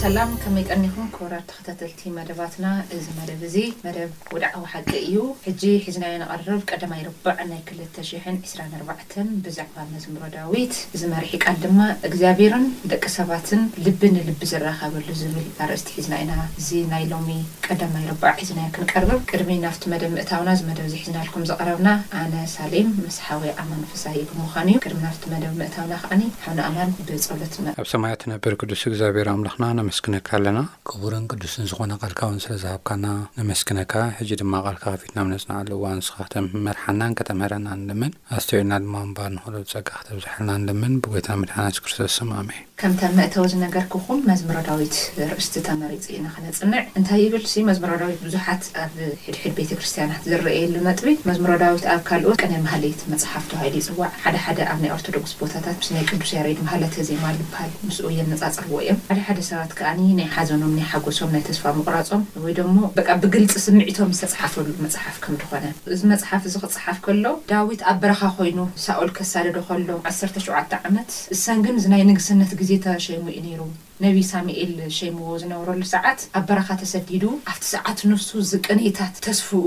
ሰላም ከመይ ቀኒኹም ክቡራት ተኸታተልቲ መደባትና እዚ መደብ እዚ መደብ ወድዓዊ ሓቂ እዩ ሕጂ ሒዝናዮ ንቐርብ ቀዳማይ ርባዕ ናይ ክልተ ሽሕን ዕስራን ኣርባዕተን ብዛዕባ መዝሙረ ዳዊት እዚ መሪሕ ቃል ድማ እግዚኣብሔርን ደቂ ሰባትን ልቢ ንልቢ ዝራኸበሉ ዝብል ኣርእስቲ ሒዝና ኢና እዚ ናይ ሎሚ ቀዳማይ ርብዓ ሒዝናዮ ክንቀርብ ቅድሚ ናብቲ መደብ ምእታውና እዚ መደብ እዚ ሒዝናልኩም ዝቐረብና ኣነ ሳሌም ምስ ሓወይ ኣማን ፍሳዬ ብምዃን እዩ ቅድሚ ናብቲ መደብ ምእታውና ከኣ ሓውና ኣማን ብጸሎት ን። ኣብ ሰማያት ትነብር ቅዱስ እግዚኣብሔር ኣምላኽና ነመስግነካ ኣለና። ክቡርን ቅዱስን ዝኾነ ቃልካ ውን ስለ ዝሃብካና ነመስግነካ። ሕጂ ድማ ቃልካ ከፊትና ኣብ ነጽንዓሉ እዋን ንስኻ ከተምህመርሓናን ከተምህረናን ንልምን። ኣስተውዒልና ድማ ምንባር ንኽእሎ ጸጋ ከተብዝሓልና ንልምን ብጎይታና መድሓና የሱስ ክርስቶስ ስም ኣሜን። ከምተን መእተዊ ዝነገርክኹም መዝሙረ ዳዊት ርእስቲ ተመሪጹ ኢና ክነጽንዕ እንታይ ይብልሲ መዝሙረ ዳዊት ብዙሓት ኣብ ሕድሕድ ቤተ ክርስትያናት ዝረኤየሉ ነጥቢ መዝሙረ ዳዊት ኣብ ካልኦት ቅኔ ማህሌት መጽሓፍ ተባሂሉ ይጽዋዕ ሓደ ሓደ ኣብ ናይ ኦርቶዶክስ ቦታታት ምስ ናይ ቅዱስ ያሬድ ማህለተ ዜማ ልብሃል ምስኡ የነጻጽርዎ እዮም ሓደ ሓደ ሰባት ከኣኒ ናይ ሓዘኖም ናይ ሓጎሶም ናይ ተስፋ ምቑራጾም ወይ ደሞ በቃ ብግልጺ ስምዒቶም ዝተጽሓፈሉ መጽሓፍ ከምድኾነ እዚ መጽሓፍ እዚ ክጽሓፍ ከሎ፣ ዳዊት ኣብ በረኻ ዀይኑ ሳኦል ከሳድዶ ኸሎ ዓሰርተ ሸውዓተ ዓመት፣ እሰን ግን ዝናይ ንግስነት ግዜ ተሸይሙ እዩ ነይሩ። ነብዪ ሳሙኤል ሸይምዎ ዝነበረሉ ሰዓት ኣብ በረኻ ተሰዲዱ፣ ኣብቲ ሰዓት ንሱ እዚ ቅንኢታት ተስፍኡ፣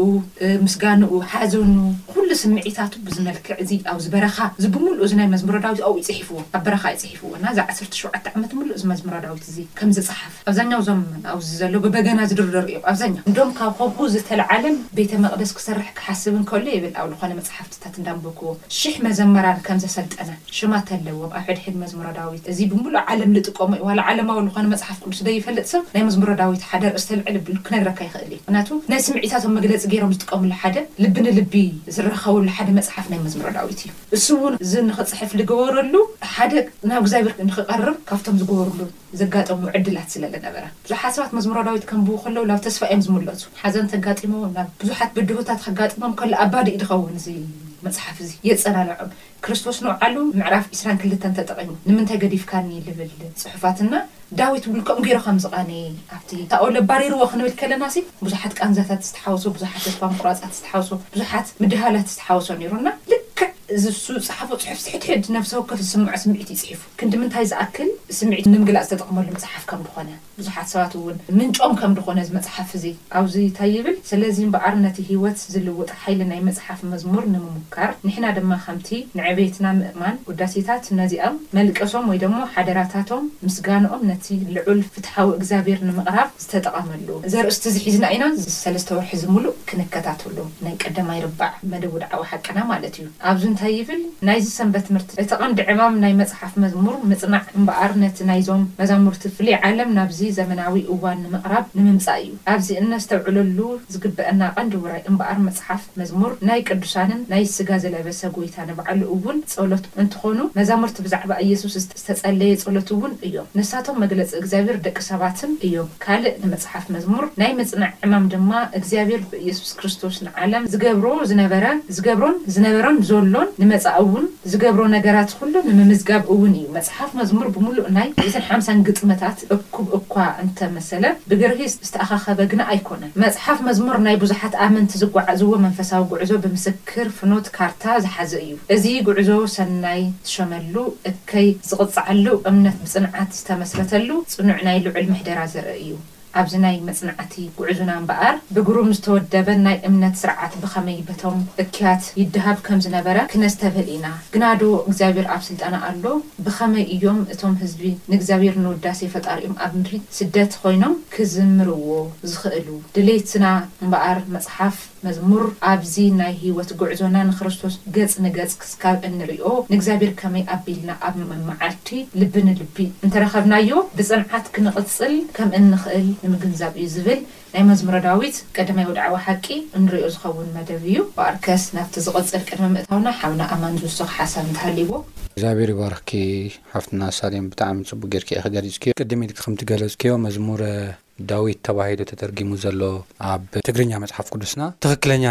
ምስጋንኡ፣ ሓዘኑ፣ ዅሉ ስምዒታቱ በዚ መልክዕ እዚ ኣብዚ በረኻ እዚ ብምሉኡ እዚ ናይ መዝሙረ ዳዊት ኣብኡ እዩ ጽሒፍዎ። ኣብ በረኻ እዩ ጽሒፍዎ እና እዚ ዓሰርተ ሸውዓተ ዓመት ምሉእ እዚ መዝሙረ ዳዊት እዚ ከም ዝጽሓፍ። ኣብዛኛው እዞም ኣብዚ ዘሎ ብበገና ዝድርደሩ እዮም ኣብዛኛው እንዶም ካብ ኸብኡ ዝተልዓለም ቤተ መቅደስ ክሰርሕ ክሓስብ እንከሎ ይብል ኣብ ልኾነ መጽሓፍትታት እንዳንበብክዎ ሽሕ መዘመራን ከም ዘሰልጠነ ሽማት ኣለዎም ኣብ ሕድሕድ መዝሙረ ዳዊት እዚ ብምሉእ ዓለም ልጥቀሞ እዩ ዋላ ዓለማዊ ልኾነ መጽሓፍ ቅዱስ ደይፈልጥ ሰብ ናይ መዝሙረ ዳዊት ሓደ ርእስተ ልዕል ብሉ ክነግረካ ይኽእል እዩ ምክንያቱ ናይ ስምዒታቶም መግለጺ ገይሮም ዝጥቀምሉ ሓደ ልቢ ንልቢ ዝራኸብሉ ሓደ መጽሓፍ ናይ መዝሙረ ዳዊት እዩ እሱ እውን እዚ ንኽጽሕፍ ልገበረሉ ሓደ ናብ እግዚኣብሔር ንኽቀርብ ካብቶም ዝገበርሉ ዘጋጠሙ ዕድላት ስለ ልነበረ። ብዙሓት ሰባት መዝሙረ ዳዊት ከንብቡ ከለዉ ናብ ተስፋ እዮም ዝምለሱ። ሓዘን ተጋጢምዎም ናብ ብዙሓት ብድሆታት ኸጋጥሞም ከሎ ኣባዲኡ ድኸውን እዚ መጽሓፍ እዚ የጸናንዖም። ክርስቶስ ንውዓሉ ምዕራፍ ዕስራን ክልተን ተጠቒሙ ንምንታይ ገዲፍካኒ ልብል ጽሑፋት እና ዳዊት እውን ከምኡ ገይሩ ከም ዝቓነየ ኣብቲ ሳኦል ኣባሪርዎ ክንብል ከለናሲ ብዙሓት ቃንዛታት ዝተሓወሶ ብዙሓት ተስፋ ምቑራጻት ዝተሓውሶ ብዙሓት ምድህሃላት ዝተሓወሶ ነይሩ እና ልክዕ እዚ እሱ ዝጸሓፎ ጽሑፍሲ ሕድሕድ ነፍሰ ወከፍ ዝስምዖ ስምዒት እዩ ጽሒፉ። ክንድምንታይ ዝኣክል ስምዒት ንምግላጽ ዝተጠቕመሉ መጽሓፍ ከም ድኾነ፣ ብዙሓት ሰባት እውን ምንጮም ከም ድኾነ እዚ መጽሓፍ እዚ ኣብዚ እንታይ ይብል፣ ስለዚ እምበኣር ነቲ ህይወት ዝልውጥ ሓይሊ ናይ መጽሓፍ መዝሙር ንምሙካር ንሕና ድማ ከምቲ ንዕብየትና ምእማን ውዳሴታት ነዚኣም መልቀሶም ወይ ደሞ ሓደራታቶም ምስጋንኦም ነቲ ልዑል ፍትሓዊ እግዚኣብሔር ንምቕራብ ዝተጠቐመሉ ዘርእስቲ እዚ ሒዝና ኢና እዚ ሰለስተ ወርሒ እዚ ምሉእ ክንከታተሎ ናይ ቀደማይ ርባዕ መደብ ውድዓዊ ሓቅና ማለት እዩ። ኣብዚ እንታይ ይብል? ናይዚ ሰንበት ትምህርቲ እቲ ቐንዲ ዕማም ናይ መጽሓፍ መዝሙር ምጽናዕ እምበኣር ነቲ ናይዞም መዛሙርቲ ፍሉይ ዓለም ናብዚ ዘመናዊ እዋን ንምቕራብ ንምምጻእ እዩ። ኣብዚ እነስተውዕለሉ ዝግበእና ቐንዲ ውራይ እምበኣር መጽሓፍ መዝሙር ናይ ቅዱሳንን ናይ ስጋ ዝለበሰ ጎይታ ንባዕሉ እውን ጸሎት እንትኾኑ መዛሙርቲ ብዛዕባ ኢየሱስ ዝተጸለየ ጸሎት እውን እዮም። ንሳቶም መግለጺ እግዚኣብሔር ደቂ ሰባትን እዮም። ካልእ ንመጽሓፍ መዝሙር ናይ ምጽናዕ ዕማም ድማ እግዚኣብሔር ብኢየሱስ ክርስቶስ ንዓለም ዝገብሮ ዝነበረ ዝገብሮን ዝነበረን ዘሎን ንመጻኢ እውን ዝገብሮ ነገራት ኹሉ ንምምዝጋብ እውን እዩ። መጽሓፍ መዝሙር ብምሉእ ናይ ሚእትን ሓምሳን ግጥምታት እኩብ እኳ እንተ መሰለ ብግርሂ ዝተኣኻኸበ ግና ኣይኮነን። መጽሓፍ መዝሙር ናይ ብዙሓት ኣመንቲ ዝጓዓዝዎ መንፈሳዊ ጉዕዞ ብምስክር ፍኖት ካርታ ዝሓዘ እዩ። እዚ ጉዕዞ ሰናይ ዝሸመሉ፣ እከይ ዝቕጽዓሉ፣ እምነት ብጽንዓት ዝተመስረተሉ ጽኑዕ ናይ ልዑል ምሕደራ ዘርኢ እዩ። ኣብዚ ናይ መጽናዕቲ ጉዕዞና እምበኣር፣ ብግሩም ዝተወደበን ናይ እምነት ስርዓት ብኸመይ በቶም እከያት ይደሃብ ከም ዝነበረ ክነስተብህል ኢና። ግናዶ እግዚኣብሔር ኣብ ስልጣና ኣሎ? ብኸመይ እዮም እቶም ህዝቢ ንእግዚኣብሔር ንውዳሴ ፈጣሪኦም ኣብ ምድሪ ስደት ኾይኖም ክዝምርዎ ዝኽእሉ? ድሌትና እምበኣር መጽሓፍ መዝሙር ኣብዚ ናይ ህይወት ጉዕዞና ንክርስቶስ ገጽ ንገጽ ክስካብ እንሪኦ ንእግዚኣብሔር ከመይ ኣቢልና ኣብ መመዓልቲ ልቢ ንልቢ እንተረኸብናዮ ብጽንዓት ክንቕጽል ከም እንኽእል ንምግንዛብ እዩ ዝብል ናይ መዝሙረ ዳዊት ቀዳማይ ወድዓዊ ሓቂ እንሪኦ ዝኸውን መደብ እዩ። እምበኣርከስ ናብቲ ዝቕጽል ቅድሚ ምእታውና ሓውና ኣማን ዝውስኽ ሓሳብ እንተሃልይዎ? እግዚኣብሔር ይባርኽኪ ሓፍትና ሳሌም ብጣዕሚ ጽቡቅ ጌርኪ ኢኺ ገሊጽክዮ ቅድም ኢልኪ ከምቲ ገለጽክዮ መዝሙረ ዳዊት ተባሂሉ ተተርጊሙ ዘሎ ኣብ ትግርኛ መጽሓፍ ቅዱስና ትኽክለኛ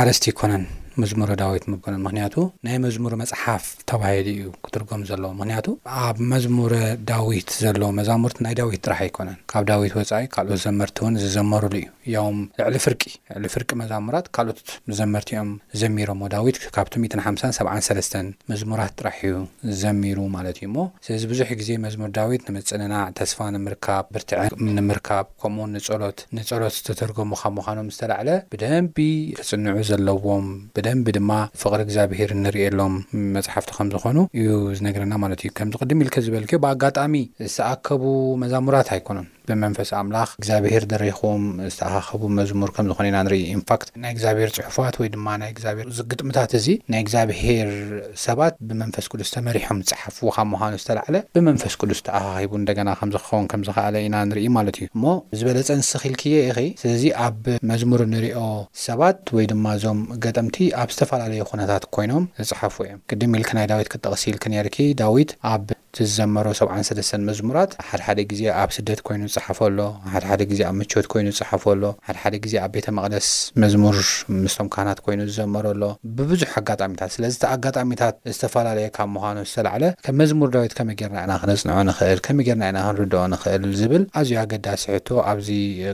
ኣርእስቲ ኣይኮነን መዝሙረ ዳዊት ምበሎ ምክንያቱ ናይ መዝሙር መጽሓፍ ተባሂሉ እዩ ክትርጎም ዘለዎ ምክንያቱ ኣብ መዝሙረ ዳዊት ዘሎ መዛሙርት ናይ ዳዊት ጥራሕ ኣይኮነን ካብ ዳዊት ወጻኢ ካልኦት ዘመርቲ እውን ዝዘመሩሉ እዩ ያውም ልዕሊ ፍርቂ ልዕሊ ፍርቂ መዛሙራት ካልኦት ዘመርቲ እዮም ዘሚሮሞ ዳዊት ካብቲ ሚእትን ሓምሳን ሰብዓን ሰለስተን መዝሙራት ጥራሕ እዩ ዘሚሩ ማለት እዩ እሞ ስለዚ ብዙሕ ግዜ መዝሙር ዳዊት ንምጽንናዕ፣ ተስፋ ንምርካብ፣ ብርትዐ ንምርካብ፣ ከምኡውን ንጸሎት ንጸሎት ዝተተርጎሙ ካብ ምዃኖም ዝተላዕለ ብደንቢ ክጽንዑ ዘለዎም ብደንቢ ድማ ፍቕሪ እግዚኣብሄር እንርእየሎም መጽሓፍቲ ከም ዝኾኑ እዩ ዝነግረና ማለት እዩ። ከምዚ ቅድም ኢልኪ ዝበልክዮ ብኣጋጣሚ ዝተኣከቡ መዛሙራት ኣይኮኑን። ብመንፈስ ኣምላኽ እግዚኣብሄር ደሪኽዎም ዝተኣኻኸቡ መዝሙር ከም ዝኾነ ኢና ንርኢ። in fact ናይ እግዚኣብሄር ጽሑፋት ወይ ድማ ናይ እግዚኣብሄር እዚ ግጥምታት እዚ ናይ እግዚኣብሄር ሰባት ብመንፈስ ቅዱስ ተመሪሖም ዝጸሓፍዎ ካብ ምዃኑ ዝተላዕለ ብመንፈስ ቅዱስ ተኣኻኺቡ እንደገና ከምዚ ክኸውን ከም ዝኸኣለ ኢና ንርኢ ማለት እዩ እሞ ዝበለጸ ንስኺ ኢልክዬ ኢኺ ስለዚ ኣብ መዝሙር ንሪኦ ሰባት ወይ ድማ እዞም ገጠምቲ ኣብ ዝተፈላለየ ኩነታት ኮይኖም ዝጸሓፉ እዮም ቅድም ኢልኪ ናይ ዳዊት ክትጠቕሲ ኢልኪ ኔርኪ ዳዊት ኣብ እቲ ዝዘመሮ ሰብዓን ሰለስተን መዝሙራት ሓድሓደ ግዜ ኣብ ስደት ኮይኑ ዝጸሓፎ ኣሎ፣ ሓድሓደ ግዜ ኣብ ምቾት ኮይኑ ዝጸሓፎ ኣሎ፣ ሓድሓደ ግዜ ኣብ ቤተ መቕደስ መዝሙር ምስቶም ካህናት ኮይኑ ዝዘመሮ ኣሎ፣ ብብዙሕ ኣጋጣሚታት። ስለዚ እቲ ኣጋጣሚታት ዝተፈላለየ ካብ ምዃኑ ዝተላዕለ ከም መዝሙር ዳዊት ከመይ ጌርና ኢና ክነጽንዖ ንኽእል፣ ከመይ ጌርና ኢና ክንርድኦ ንኽእል ዝብል ኣዝዩ ኣገዳሲ ሕቶ ኣብዚ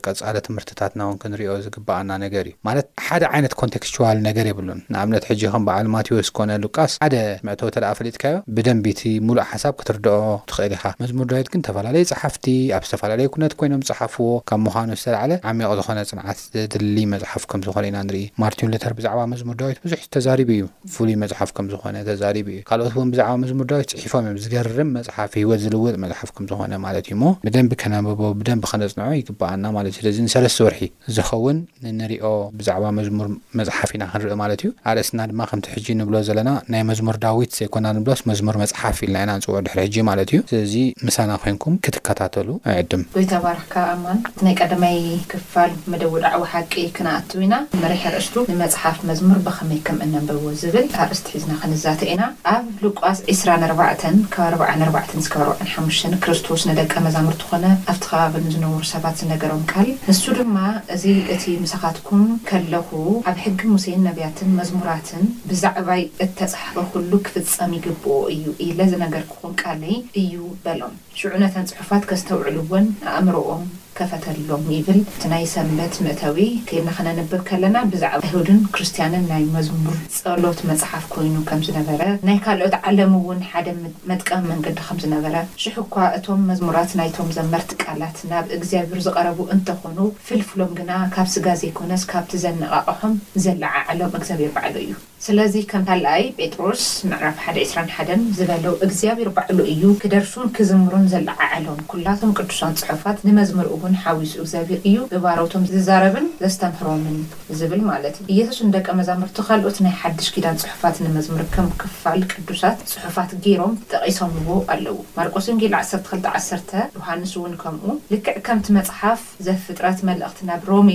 ቀጻሊ ትምህርቲ ኩነታትና ውን ክንሪኦ ዝግበኣና ነገር እዩ። ማለት ሓደ ዓይነት ኮንተክስቹዋል ነገር የብሉን። ንኣብነት ሕጂ ከም በዓል ማቴዎስ ኮነ ሉቃስ ሓደ መእተዊ እንተ ኣፈሊጥካዮ ብደንቢ እቲ ምሉእ ሓሳብ ክትርድኦ ትኽእል ኢኻ። መዝሙር ዳዊት ግን እተፈላለዩ ጸሓፍቲ ኣብ ዝተፈላለየ ኩነት ኮይኖም ዝጸሓፍዎ ካብ ምዃኑ ዝተላዕለ ዓሚቕ ዝኾነ ጽንዓት ዘድሊ መጽሓፍ ከም ዝኾነ ኢና ንርኢ። ማርቲን ሉተር ብዛዕባ መዝሙር ዳዊት ብዙሕ ተዛሪቡ እዩ። ፍሉይ መጽሓፍ ከም ዝኾነ ተዛሪቡ እዩ ካልኦት ውን ብዛዕባ መዝሙር ዳዊት ጽሒፎም እዮም ዝገርም መጽሓፍ ህይወት ዝልውጥ መጽሓፍ ከም ዝኾነ ማለት እዩ እሞ ብደንቢ ከነንብቦ ብደንቢ ከነጽንዖ ይግብኣና ማለት እዩ ስለዚ ንሰለስተ ወርሒ ዝኸውን ንንሪኦ ብዛዕባ መዝሙር መጽሓፍ ኢና ክንርኢ ማለት እዩ ኣርእስትና ድማ ከምቲ ሕጂ ንብሎ ዘለና ናይ መዝሙር ዳዊት ዘይኮና ንብሎስ መዝሙር መጽሓፍ ኢልና ኢና ንጽውዖ ድሕሪ ሕጂ ማለት እዩ ስለዚ ምሳና ኮይንኩም ክትከታተሉ ንዕድም። ጎይታ ባርኽ ከኣ'ማ ናይ ቀዳማይ ክፋል መደቡ ዳዕዋ ሓቂ ክነኣቱ ኢና። መሪሕ ኣርእስቱ ንመጽሓፍ መዝሙር ብኸመይ ከም እነንብቦ ዝብል ኣርእስቲ ሒዝና ክንዛተ ኢና። ኣብ ሉቃስ ዕስራን ኣርባዕተን ካብ ኣርብዓን ኣርባዕተን እስካብ ኣርባዓን ሓሙሽተን ክርስቶስ ንደቀ መዛሙርቱ ኮነ ኣብቲ ከባቢ ንዝነበሩ ሰባት ዝነገሮም ቃል ንሱ ድማ እዚ እቲ ምሳኻትኩም ከለኹ ኣብ ሕጊ ሙሴን ነብያትን መዝሙራትን ብዛዕባይ እተጻሕፈ ዅሉ ክፍጸም ይግብኦ እዩ ኢለ ዝነገርኩኹም ቃለይ እዩ በሎም። ሽዑ ነተን ጽሑፋት ከስተውዕልወን ኣእምሮኦም ከፈተሎም ይብል። እቲ ናይ ሰንበት ምእተዊ ከይድና ከነንብብ ከለና ብዛዕባ ኣይሁድን ክርስትያንን ናይ መዝሙር ጸሎት መጽሓፍ ኮይኑ ከም ዝነበረ ናይ ካልኦት ዓለም እውን ሓደ መጥቀሚ መንገዲ ከም ዝነበረ ሽሕ እኳ እቶም መዝሙራት ናይቶም ዘመርቲ ቃላት ናብ እግዚኣብሔር ዝቐረቡ እንተኾኑ ፍልፍሎም ግና ካብ ስጋ ዘይኮነስ ካብቲ ዘነቓቕሖም ዘለዓዕሎም እግዚኣብሔር ባዕሉ እዩ። ስለዚ ከም ካልኣይ ጴጥሮስ ምዕራፍ ሓደ ዕስራን ሓደን ዝበሎ እግዚኣብሔር ባዕሉ እዩ ክደርፉን ክዝምሩን ዘለዓዓሎም። ኩላቶም ቅዱሳን ጽሑፋት ንመዝሙር እውን ሓዊሱ እግዚኣብሔር እዩ ብባሮቶም ዝዛረብን ዘስተምህሮምን ዝብል ማለት እዩ። ኢየሱስ ንደቀ መዛሙርቱ ካልኦት ናይ ሓድሽ ኪዳን ጽሑፋት ንመዝሙር ከም ክፋል ቅዱሳት ጽሑፋት ገይሮም ጠቒሶምዎ ኣለዉ። ማርቆስ ወንጌል ዓሰርተ ክልተ ዓሰርተ፣ ዮሓንስ እውን ከምኡ። ልክዕ ከምቲ መጽሓፍ ዘፍጥረት መልእኽቲ ናብ ሮሜ፣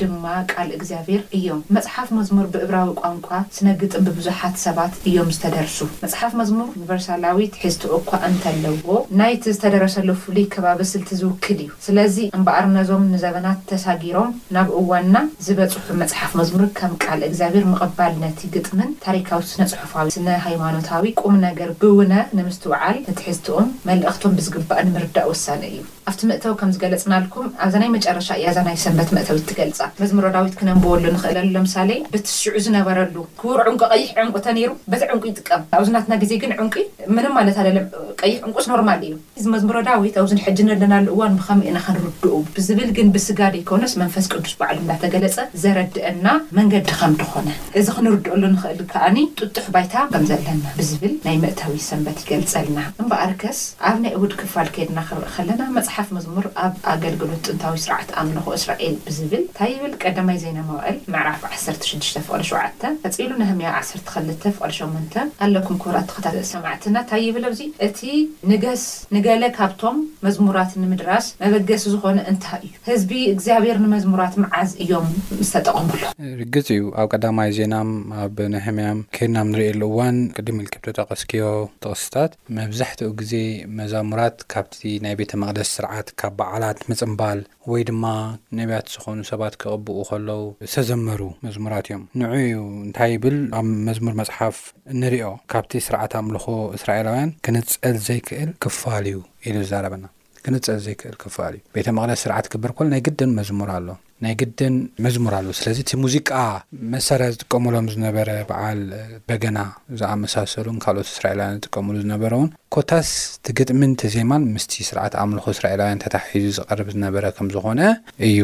ድማ ቃል እግዚኣብሔር እዮም። መጽሓፍ መዝሙር ብእብራዊ ቋንቋ ስነ ግጥም ብብዙሓት ሰባት እዮም ዝተደርሱ። መጽሓፍ መዝሙር ዩኒቨርሳላዊ ትሕዝቶ እኳ እንተለዎ ናይቲ ዝተደረሰሉ ፍሉይ ከባቢ ስልቲ ዝውክል እዩ። ስለዚ እምበኣር ነዞም ንዘበናት ተሳጊሮም ናብ እዋንና ዝበጽሑ መጽሓፍ መዝሙር ከም ቃል እግዚኣብሔር ምቕባል ነቲ ግጥምን ታሪካዊ ስነ ጽሑፋዊ ስነ ሃይማኖታዊ ቁምነገር ብውነ ንምስትውዓል ንትሕዝትኡም መልእኽቶም ብዝግባእ ንምርዳእ ወሳኒ እዩ። ኣብቲ ምእተዊ ከም ዝገለጽናልኩም ኣብዛ ናይ መጨረሻ ኢያ እዛ ናይ ሰንበት መእተዊት ትገልጻ። መዝሙረ ዳዊት ክነንብወሉ ንኽእል ኣሎ ለምሳሌ በቲ ሽዑ ዝነበረሉ ክቡር ዑንቂ ቀይሕ ዕንቊ ተኔሩ በቲ ዕንቊ ይጥቀም ኣብዚ ናትና ግዜ ግን ዑንቂ ምንም ማለት ኣደለም ቀይሕ ዕንቊስ ኖርማል ኢዩ። እዚ መዝሙረ ዳዊት ኣብዚ ንሕጂ ነለናሉ እዋን ብኸመይ ኢና ክንርድኡ ብዝብል ግን ብስጋ ደይኮነስ መንፈስ ቅዱስ ባዕሉ እንዳተገለጸ ዘረድእና መንገዲ ከም ድኾነ እዚ ክንርድእሉ ንኽእል ከኣ ጥጡሕ ባይታ ከም ዘለና ብዝብል ናይ መእተዊ ሰንበት ይገልጸልና እምበኣርከስ ኣብ ናይ እሁድ ክፋል ከድና ክንርኢ ከለና መጽሓፍ መዝሙር ኣብ ኣገልግሎት ጥንታዊ ስርዓት ኣምልኾ እስራኤል ብዝብል ታይ ይብል ቀዳማይ ዜና መዋእል ምዕራፍ ዓሰርተ ሽዱሽተ ፍቅዲ ሸውዓተ ቀጺሉ ነህምያ ዓሰርተ ክልተ ፍቅዲ ሸሞንተ ኣለኩም ክቡራት ተኸታተልቲ ሰማዕትና ታይ ይብል ኣብዚ እቲ ንገስ ንገለ ካብቶም መዝሙራት ንምድራስ መበገሲ ዝኾነ እንታይ እዩ ህዝቢ እግዚኣብሔር ንመዝሙራት ምዓዝ እዮም ዝተጠቀምሎም። ርግጽ እዩ ኣብ ቀዳማይ ዜናም ኣብ ነህምያም ከድና ኣብ ንርእየሉ እዋን ቅድም ኢልኪ ብተጠቀስክዮ ጥቅስታት መብዛሕትኡ ግዜ መዛሙራት ካብቲ ናይ ቤተ መቕደስ ስርዓት ካብ በዓላት ምጽንባል ወይ ድማ ነብያት ዝዀኑ ሰባት ክቕብኡ ኸለዉ ዝተዘመሩ መዝሙራት ኢዮም። ንዕኡ ኢዩ እንታይ ይብል ኣብ መዝሙር መጽሓፍ እንሪኦ፣ ካብቲ ስርዓት ኣምልኾ እስራኤላውያን ክንጸል ዘይክእል ክፋል ኢዩ ኢሉ ዝዛረበና። ክንጸል ዘይክእል ክፋል እዩ። ቤተ መቅደስ ስርዓት ክግበር ከሎ ናይ ግድን መዝሙር ኣሎ ናይ ግድን መዝሙር ኣሎ ስለዚ እቲ ሙዚቃ መሳርያ ዝጥቀሙሎም ዝነበረ በዓል በገና ዝኣመሳሰሉን ካልኦት እስራኤላውያን ዝጥቀሙሉ ዝነበረውን ኮታስ እቲ ግጥሚን እቲ ዜማን ምስቲ ስርዓት ኣምልኾ እስራኤላውያን ተተሓሒዙ ዝቀርብ ዝነበረ ከም ዝኾነ እዩ።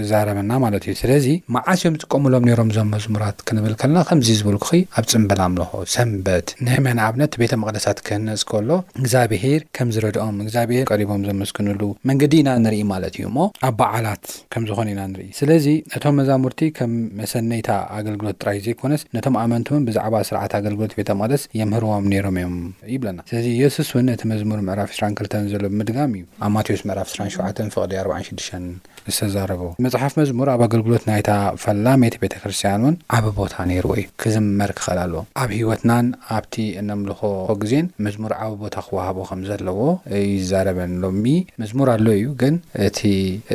ዝዛረበና ማለት እዩ ስለዚ መዓስ እዮም ዝጥቀሙሎም ኔሮም እዞም መዝሙራት ክንብል ከለና ከምዚ ዝበልኩኺ ኣብ ጽምብል ኣምልኾ ሰንበት ነህምያ ንኣብነት ቤተ መቅደሳት ክህነጽ ከሎ እግዝኣቢሄር ከም ዝረድኦም እግዝኣቢሄር ቀሪቦም ዘመስግንሉ መንገዲ ኢና ንርኢ ማለት እዩ እሞ ኣብ በዓላት ከም ዝኾነ ኢና ንርኢ ስለዚ ነቶም መዛሙርቲ ከም መሰነይታ ኣገልግሎት ጥራይ ዘይኮነስ ነቶም ኣመንቲ ውን ብዛዕባ ስርዓት ኣገልግሎት ቤተ መቅደስ የምህርዎም ኔሮም እዮም ይብለና ስለዚ ኢየሱስ ውን ነቲ መዝሙር ምዕራፍ ዕስራን ክልተን ዘሎ ብምድጋም እዩ ኣብ ማቴዎስ ምዕራፍ ዕስራን ሸውዓተን ፍቅዲ ኣርባዓን ሽዱሻን ዝተዛረቦ። መጽሓፍ መዝሙር ኣብ ኣገልግሎት ናይታ ፈላመይቲ ቤተ ክርስትያን እውን ዓቢ ቦታ ነይርዎ ኢዩ። ክዝመር ክኽእል ኣለዎ። ኣብ ህይወትናን ኣብቲ እነምልኾ ግዜን መዝሙር ዓቢ ቦታ ክወሃቦ ከም ዘለዎ ይዛረበን። ሎሚ መዝሙር ኣሎ ኢዩ፣ ግን እቲ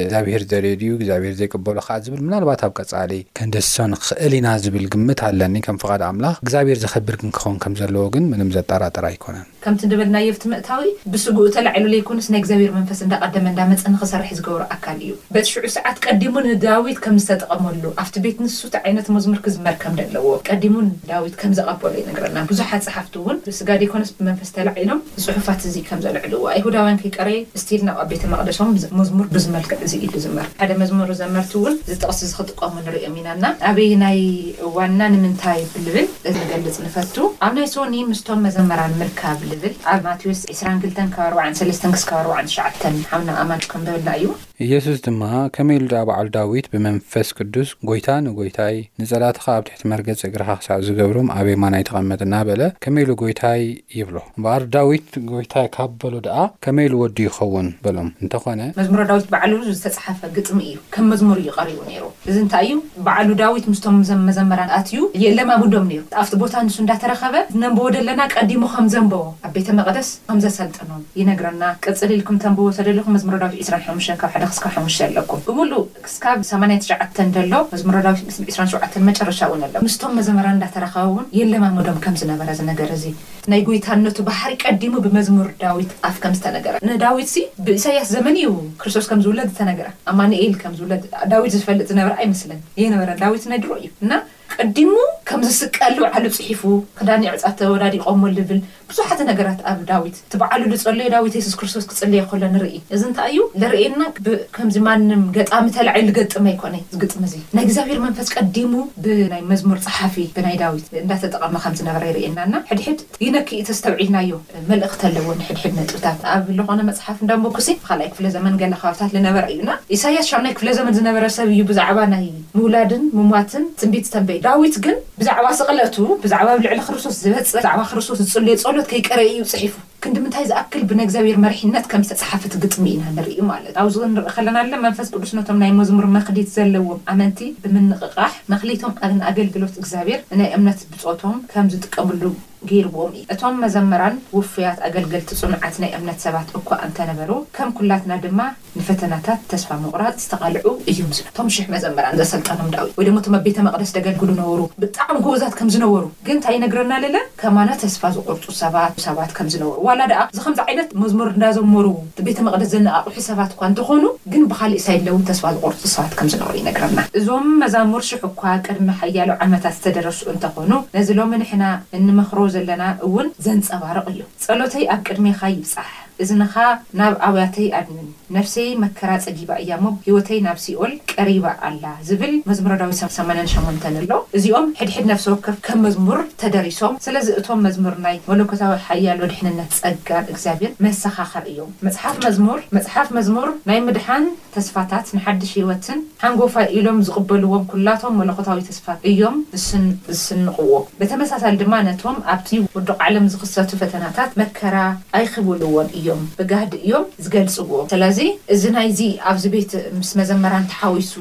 እግዚኣብሄር ዝደልዮ ድዩ እግዚኣብሄር ዘይቅበሎ ከኣ ዝብል ምናልባት ኣብ ቀጻሊ ክንድህስሶ ንኽእል ኢና ዝብል ግምት ኣለኒ። ከም ፍቓድ ኣምላኽ እግዚኣብሄር ዘኸብር ክንከውን ከም ዘለዎ ግን ምንም ዘጠራጥር ኣይኮነን። ከምቲ እንደበልናዮ ኣብቲ መእታዊ ብስግኡ ተላዒሉ ለይኮነስ ናይ እግዚኣብሔር መንፈስ እንዳቀደመ እንዳመጸ ንክሰርሕ ዝገብሮ ኣካል እዩ። በቲ ሽዑ ሰዓት ቀዲሙ ንዳዊት ከም ዝተጠቐመሉ ኣብቲ ቤት ንሱ እቲ ዓይነት መዝሙር ክዝመር ከም ደለዎ ቀዲሙ ንዳዊት ከም ዘቐበሎ ይነግረና። ብዙሓት ጸሓፍቲ እውን ብስጋ ደይኮነስ ብመንፈስ ተላዒሎም ጽሑፋት እዚ ከም ዘልዕልዎ ኣይሁዳውያን ከይቀረየ ስቲል ናብ ኣብ ቤተ መቕደሶም መዝሙር ብዚ መልክዕ እዚ እዩ ድዝመር። ሓደ መዝሙር ዘመርቲ እውን እዚ ጥቕሲ እዚ ክጥቀሙ ንርእዮም ኢና እና ኣበየናይ እዋን እና ንምንታይ ብልብል። እዚ ክንገልጽ ንፈቱ ኣብ ናይ ሶኒ ምስቶም መዘመራን ምርካብ ልብል ኣብ ማቴዎስ ዕስራን ክልተን ካብ ኣርባዓን ሰለስተን ክስካብ ኣርባዓን ትሽዓተን ሓውና ኣማኑኤል ከንብበልና እዩ። ኢየሱስ ድማ ከመይ ኢሉ ደኣ በዓል ዳዊት ብመንፈስ ቅዱስ ጐይታ ንጐይታይ ንጸላእትኻ ኣብ ትሕቲ መርገጺ እግርኻ ክሳዕ ዝገብሮም ኣብ የማናይ ተቐመጥ እናበለ ከመይ ኢሉ ጐይታይ ይብሎ እምበኣር ዳዊት ጐይታይ ካብ በሎ ደኣ ከመይ ኢሉ ወዱ ይኸውን በሎም እንተኾነ መዝሙረ ዳዊት ባዕሉ ዝተጽሓፈ ግጥሚ እዩ ከም መዝሙር እዩ ቀሪቡ ነይሩ እዚ እንታይ እዩ ባዕሉ ዳዊት ምስቶም መዘምራን ኣትዩ የለማምዶም ነይሩ። ኣብቲ ቦታ ንሱ እንዳተረኸበ ነንብቦ ደለና ቀዲሙ ከም ዘንበቦ ኣብ ቤተ መቅደስ ከም ዘሰልጠኖም ይነግረና ቅጽል ኢልኩም ተንብብዎ ተደሊኹም መዝሙረ ዳዊት ዕስራን ሓሙሽተን ካብ ሓደ ክስካብ ሓሙሽተ ኣለኩም ብምሉ ክስካብ ሰማንያ ትሽዓተ እንተሎ መዝሙረ ዳዊት ዕስራን ሸውዓተን መጨረሻ እውን ኣሎ ምስቶም መዘምራን እንዳተረኸበ እውን የለማምዶም ከም ዝነበረ እዚ ነገር እዚ ናይ ጐይታነቱ ባህሪ ቀዲሙ ብመዝሙር ዳዊት ኣፍ ከም ዝተነገረ፣ ንዳዊትሲ ብኢሳይያስ ዘመን እዩ ክርስቶስ ከም ዝውለድ ዝተነገረ፣ ኣማኑኤል ከም ዝውለድ ዳዊት ዝፈልጥ ዝነበረ ኣይመስልን፣ የነበረ ዳዊት ናይ ድሮ እዩ እና ቀዲሙ ከም ዝስቀል ባዕሉ ጽሒፉ፣ ክዳን ይዕጻ ተወዳዲቆሞ ልብል ብዙሓት ነገራት ኣብ ዳዊት እቲ ባዕሉ ልጸለዮ ዳዊት የሱስ ክርስቶስ ክጽልዮ ከሎ ንርኢ፣ እዚ እንታይ እዩ ለርእየና ብ ከምዚ ማንም ገጣሚ ተላዒሉ ልገጥም ኣይኮነይ እዚ ግጥሚ እዚ። ናይ እግዚኣብሔር መንፈስ ቀዲሙ ብናይ መዝሙር ጸሓፊ ብናይ ዳዊት እንዳተጠቐመ ከም ዝነበረ የርእየና እና ሕድሕድ ይነኪ እቲ ኣስተውዒልናዮ መልእኽቲ ኣለዎ ንሕድሕድ ነጥብታት ኣብ ልኾነ መጽሓፍ እንዳ ሞኩሲ ብኻልኣይ ክፍለ ዘመን ገለ ከባብታት ልነበረ እዩ እና ኢሳይያስ ሻምናይ ክፍለ ዘመን ዝነበረ ሰብ እዩ ብዛዕባ ናይ ምውላድን ምሟትን ትንቢት ዝተንበየ ዳዊት ግን ብዛዕባ ስቕለቱ ብዛዕባ ኣብ ልዕሊ ክርስቶስ ዝበጽሕ ብዛዕባ ክርስቶስ ዝጽልዮ ጸሎት ከይቀረየ እዩ ጽሒፉ። ክንዲ ምንታይ ዝኣክል ብነእግዚኣብሔር መሪሕነት ከም ዝተጽሓፈት ግጥሚ ኢና ንርኢ ማለት ኣብዚ ክንርኢ ከለና እለ መንፈስ ቅዱስ ነቶም ናይ መዝሙር መክሊት ዘለዎም ኣመንቲ ብምንቕቓሕ መክሊቶም ኣብ ንኣገልግሎት እግዚኣብሔር ንናይ እምነት ብጾቶም ከም ዝጥቀምሉ ገይርዎም እዩ እቶም መዘምራን ውፉያት ኣገልገልቲ ጽኑዓት ናይ እምነት ሰባት እኳ እንተነበሩ ከም ኩላትና ድማ ንፈተናታት ተስፋ ምቑራጽ ዝተቓልዑ እዮም ዝነበሩ። እቶም ሽሕ መዘምራን ዘሰልጠኖም ዳዊት ወይ ደሞ እቶም ኣብ ቤተ መቕደስ ደገልግሉ ነበሩ ብጣዕሚ ጎበዛት ከም ዝነበሩ ግን ታይ ይነግረና ለለ ከማና ተስፋ ዝቑርጹ ሰባት ሰባት ከም ዝነበሩ ዋላ ደኣ እዚ ከምዚ ዓይነት መዝሙር እንዳ ዘመሩ እቲ ቤተ መቕደስ ዘነቓቕሑ ሰባት እኳ እንተኾኑ ግን ብኻሊእ ሳይድለ ውን ተስፋ ዝቑርጹ ሰባት ከም ዝነበሩ ይነግረና። እዞም መዛሙር ሽሕ እኳ ቅድሚ ሓያሎ ዓመታት ዝተደረሱ እንተኾኑ ነዚ ሎሚ ንሕና እንመኽሮ ዘለና እውን ዘንጸባርቕ እዩ። ጸሎተይ ኣብ ቅድሜኻ ይብጻሕ። እዝንኻ ናብ ኣውያተይ ኣድንን፣ ነፍሰይይ መከራ ጸጊባ እያ እሞ፣ ህይወተይ ናብ ሲኦል ቀሪባ ኣላ ዝብል መዝሙረ ዳዊት ሰማንያን ሸሞንተን ኣሎ። እዚኦም ሕድሕድ ነፍሰ ወከፍ ከም መዝሙር ተደሪሶም፣ ስለዚ እቶም መዝሙር ናይ መለኮታዊ ሓያሎ ድሕንነት ጸጋን እግዚኣብሔር መሰኻኸር እዮም። መጽሓፍ መዝሙር መጽሓፍ መዝሙር ናይ ምድሓን፣ ተስፋታት ንሓድሽ ህይወትን ሓንጎፋይ ኢሎም ዝቕበልዎም ኵላቶም መለኮታዊ ተስፋታት እዮም ዝስንቕዎ። ብተመሳሳሊ ድማ ነቶም ኣብቲ ውዱቕ ዓለም ዝኽሰቱ ፈተናታት መከራ ኣይክብልዎን እዮም፣ ብጋህዲ እዮም ዝገልጽዎ። ስለዚ እዚ ናይዚ ኣብዚ ቤት ምስ መዘምራን ተሓዊሱ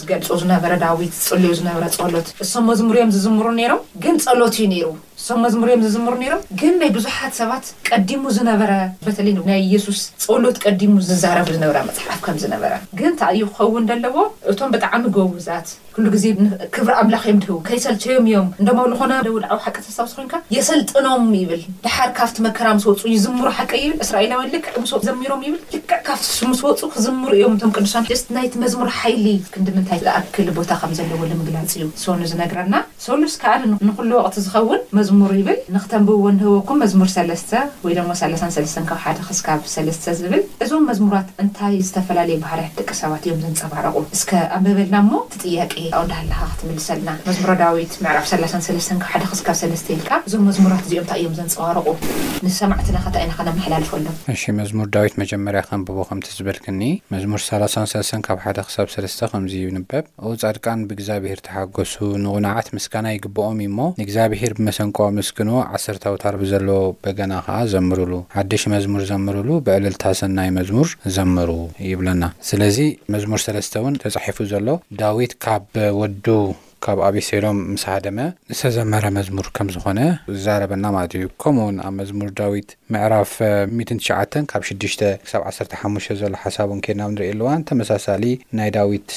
ዝገልጾ ዝነበረ ዳዊት ዝጽልዮ ዝነበረ ጸሎት እሶም መዝሙር እዮም ዝዝምሩ ነይሮም ግን ጸሎት እዩ ነይሩ። እሶም መዝሙር እዮም ዝዝምሩ ነይሮም ግን ናይ ብዙሓት ሰባት ቀዲሙ ዝነበረ በተለይ ናይ የሱስ ጸሎት ቀዲሙ ዝዛረብ ዝነበረ መጽሓፍ ከም ዝነበረ ግን ታይ እዩ ክኸውን ደለዎ እቶም ብጣዓሚ ጎቡዛት ኩሉ ግዜ ን ክብሪ ኣምላኽ እዮም ድህቡ ከይሰልቸዮም እዮም እንደሞ ልኾነ ደዉድ ዓው ሓቂ ተስታውስ ኮንካ የሰልጥኖም ይብል ድሓር ካብቲ መከራ ምስ ወጹ ይዝምሩ ሓቀይ ይብል እስራኤላውያን ልክዕ ምስ ወጹ ዘሚሮም ይብል ልክዕ ካብቲ እሱ ምስ ወጹ ክዝምሩ እዮም እቶም ቅዱሳን just ናይቲ መዝሙር ሓይሊ ክንድምንታይ ዝኣክል ቦታ ከም ዘለዎ ልምግላጽ እዩ ሶኑ ዝነግረና። ሰሉስ ከኣ ንኹሉ ወቕቲ ዝኸውን መዝሙር ይብል። ንክተንብብዎ ንህበኩም መዝሙር ሰለስተ ወይ ደሞ ሰላሳን ሰለስተን ካብ ሓደ ክስካብ ሰለስተ ዝብል። እዞም መዝሙራት እንታይ ዝተፈላለየ ባህርያት ደቂ ሰባት እዮም ዘንጸባርቑ እስከ ኣንብበልና እሞ እቲ ጥያቄ ኣብኡ እንዳሃለኻ ክትምልሰልና። መዝሙረ ዳዊት ምዕራፍ ሰላሳን ሰለስተን ካብ ሓደ ክስካብ ሰለስተ ኢልካ እዞም መዝሙራት እዚኦም እንታይ እዮም ዘንጸባርቑ ንሰማዕትናኸ እንታይ ኢና ከነመሓላልፈሎም። እሺ መዝሙር ዳዊት መጀመርያ ከንብቦ ከምቲ ዝበልክኒ መዝሙር ሰላሳን ሰለስተን ካብ ሓደ ክሳብ ሰለስተ ከምዚ ይንበብ። ኦው ጻድቃን ብእግዚኣብሄር ተሓጎሱ ንቁናዓት ምስጋና ይግብኦም እዩሞ ንእግዚኣብሄር ብመሰንቆ ኣመስግንዎ ዓሰርተ ኣውታር ብዘለዎ በገና ከኣ ዘምርሉ ሓድሽ መዝሙር ዘምርሉ ብዕልልታ ሰናይ መዝሙር ዘምሩ ይብለና ስለዚ መዝሙር ሰለስተ ውን ተጻሒፉ ዘሎ ዳዊት ካብ ወዱ ካብ ኣቤሴሎም ምስ ሃደመ ዝተዘመረ መዝሙር ከምዝኾነ ይዛረበና ማለት እዩ ከምኡ ውን ኣብ መዝሙር ዳዊት ምዕራፍ ሚእትን ትሽዓተን ካብ ሽዱሽተ ክሳብ ዓሰርተ ሓሙሽተ ዘሎ ሓሳቡ እንኬድና ኣብ ንርእየሉ እዋን ተመሳሳሊ ናይ ዳዊት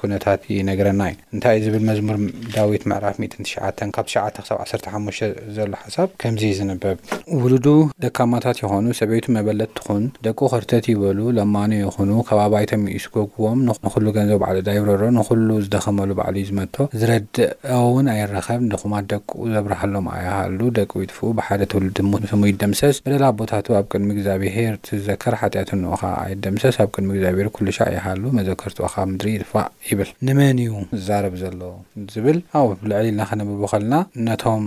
ኩነታት ይነግረና እዩ። እንታይ እዩ ዝብል መዝሙር ዳዊት ምዕራፍ ሚእትን ትሽዓተን ካብ ትሽዓተ ክሳብ ዓሰርተ ሓሙሽተ ዘሎ ሓሳብ ከምዚ እዩ ዝንበብ። ውሉዱ ደካማታት ይኾኑ፣ ሰበይቱ መበለት ትኹን፣ ደቁ ከርተት ይበሉ፣ ለማኑ ይኹኑ፣ ካብ ኣባይቶም ይስጎጉዎም፣ ንኹሉ ገንዘቡ ባዕሉ ዳይብረሮ፣ ንኹሉ ዝደኸመሉ ባዕሉ እዩ ዝመቶ፣ ዝረድኦውን ኣይረኸብ፣ ንድኹማት ደቁ፣ ኣብኡ ዘብርሃሎም ኣይሃሉ፣ ደቁ ይጥፍኡ፣ ብሓደ ትውልዲ ሙት ስሙ ይደምሰስ፣ በደል ኣቦታቱ ኣብ ቅድሚ እግዚኣብሄር ትዘከር፣ ሓጢኣቱ እንኦ ኸኣ ኣይደምሰስ፣ ኣብ ቅድሚ እግዚኣብሄር ኵሉሻዕ ይሃሉ፣ መዘከርትኡ ኻብ ምድሪ ይጥፋእ ይብል። ንመን እዩ ዝዛረብ ዘሎ ዝብል ኣብኡ ልዕል ኢልና ከነንብቦ ከለና ነቶም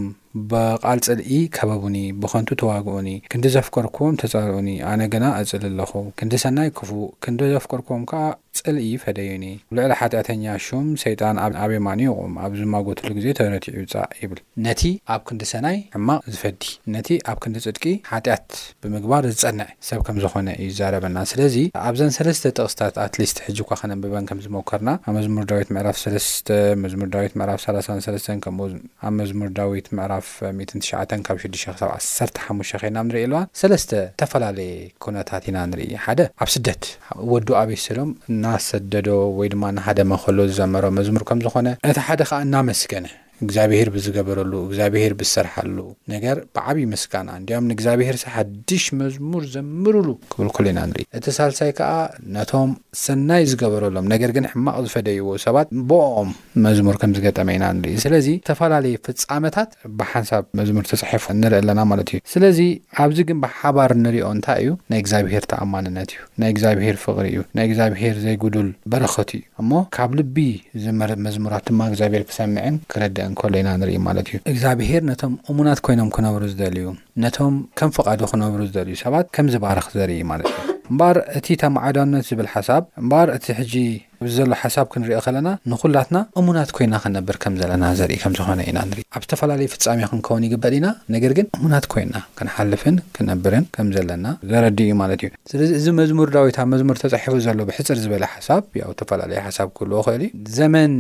ብቓል ጽልኢ ከበቡኒ፣ ብኸንቱ ተዋግኡኒ፣ ክንዲ ዘፍቀርክዎም ተጻልኡኒ፣ ኣነ ግና እጽሊ ኣሎኹ፣ ክንዲ ሰናይ ክፉእ፣ ክንዲ ዘፍቀርክዎም ከኣ። ጽልኢ ፈደዩኒ ኣብ ልዕሊ ሓጢኣተኛ ሹም ሰይጣን ኣብ የማኑ ይቑም ኣብ ዝማጎትሉ ግዜ ተረቲዑ ይውጻእ ይብል። ነቲ ኣብ ክንዲ ሰናይ ሕማቕ ዝፈዲ ነቲ ኣብ ክንዲ ጽድቂ ሓጢኣት ብምግባር ዝጸንዕ ሰብ ከም ዝኾነ እዩ ዝዛረበና ስለዚ ኣብዘን ሰለስተ ጥቕስታት at least ሕጂ እኳ ከነንብበን ከም ዝሞከርና ኣብ መዝሙር ዳዊት ምዕራፍ ሰለስተ መዝሙር ዳዊት ምዕራፍ ሰላሳን ሰለስተን ከምኡ ውን ኣብ መዝሙር ዳዊት ምዕራፍ ሚእትን ትሽዓተን ካብ ሽዱሽተ ክሳብ ዓሰርተ ሓሙሽተ ኬድና ኣብ ንርእየሉ እዋን ሰለስተ እተፈላለየ ኩነታት ኢና ንርኢ ሓደ ኣብ ስደት ወዱ ኣቤሴሎም እናሰደዶ ወይ ድማ እናሃደመ ኸሎ ዝዘመሮ መዝሙር ከም ዝኾነ፣ ነቲ ሓደ ኸኣ እናመስገነ፣ እግዚኣብሄር ብዝገበረሉ፣ እግዚኣብሄር ብዝሰርሓሉ ነገር ብዓብዪ ምስጋና፣ እንዲያውም ንእግዚኣብሄርሲ ሓድሽ መዝሙር ዘምሩሉ ክብል ከሎ ኢና ንርኢ። እቲ ሳልሳይ ከኣ ነቶም ሰናይ ዝገበረሎም ነገር ግን ሕማቕ ዝፈደይዎ ሰባት ብእኦም መዝሙር ከም ዝገጠመ ኢና ንርኢ። ስለዚ ዝተፈላለዩ ፍጻመታት ብሓንሳብ መዝሙር ተጻሒፉ ንርኢ ኣለና ማለት እዩ። ስለዚ ኣብዚ ግን ብሓባር ንሪኦ እንታይ እዩ? ናይ እግዚኣብሄር ተኣማንነት እዩ። ናይ እግዚኣብሄር ፍቕሪ እዩ። ናይ እግዚኣብሄር ዘይጉዱል በረኸቱ እዩ። እሞ ካብ ልቢ ዝዝመር መዝሙራት ድማ እግዚኣብሄር ክሰምዕን ክርድእን ከሎ ኢና ንርኢ ማለት እዩ። እግዚኣብሄር ነቶም እሙናት ኮይኖም ክነብሩ ዝደልዩ፣ ነቶም ከም ፍቓዱ ክነብሩ ዝደልዩ ሰባት ከም ዝባርኽ ዘርኢ እዩ ማለት እዩ። እምበኣር እቲ ተማዓዳውነት ዝብል ሓሳብ እምበኣር እቲ ሕጂ ኣብዚ ዘሎ ሓሳብ ክንሪኦ ከለና ንኹላትና እሙናት ኮይና ክንነብር ከም ዘለና ዘርኢ ከም ዝኾነ ኢና ንሪኢ። ኣብ ዝተፈላለዩ ፍጻሜ ክንከውን ይግበር ኢና ነገር ግን እሙናት ኮይና ክንሓልፍን ክንነብርን ከም ዘለና ዘረድእ እዩ ማለት እዩ። ስለዚ እዚ መዝሙር ዳዊት ኣብ መዝሙር ተጻሒፉ ዘሎ ብሕጽር ዝበለ ሓሳብ ያው እተፈላለየ ሓሳብ ክህልዎ ይኽእል እዩ። ዘመን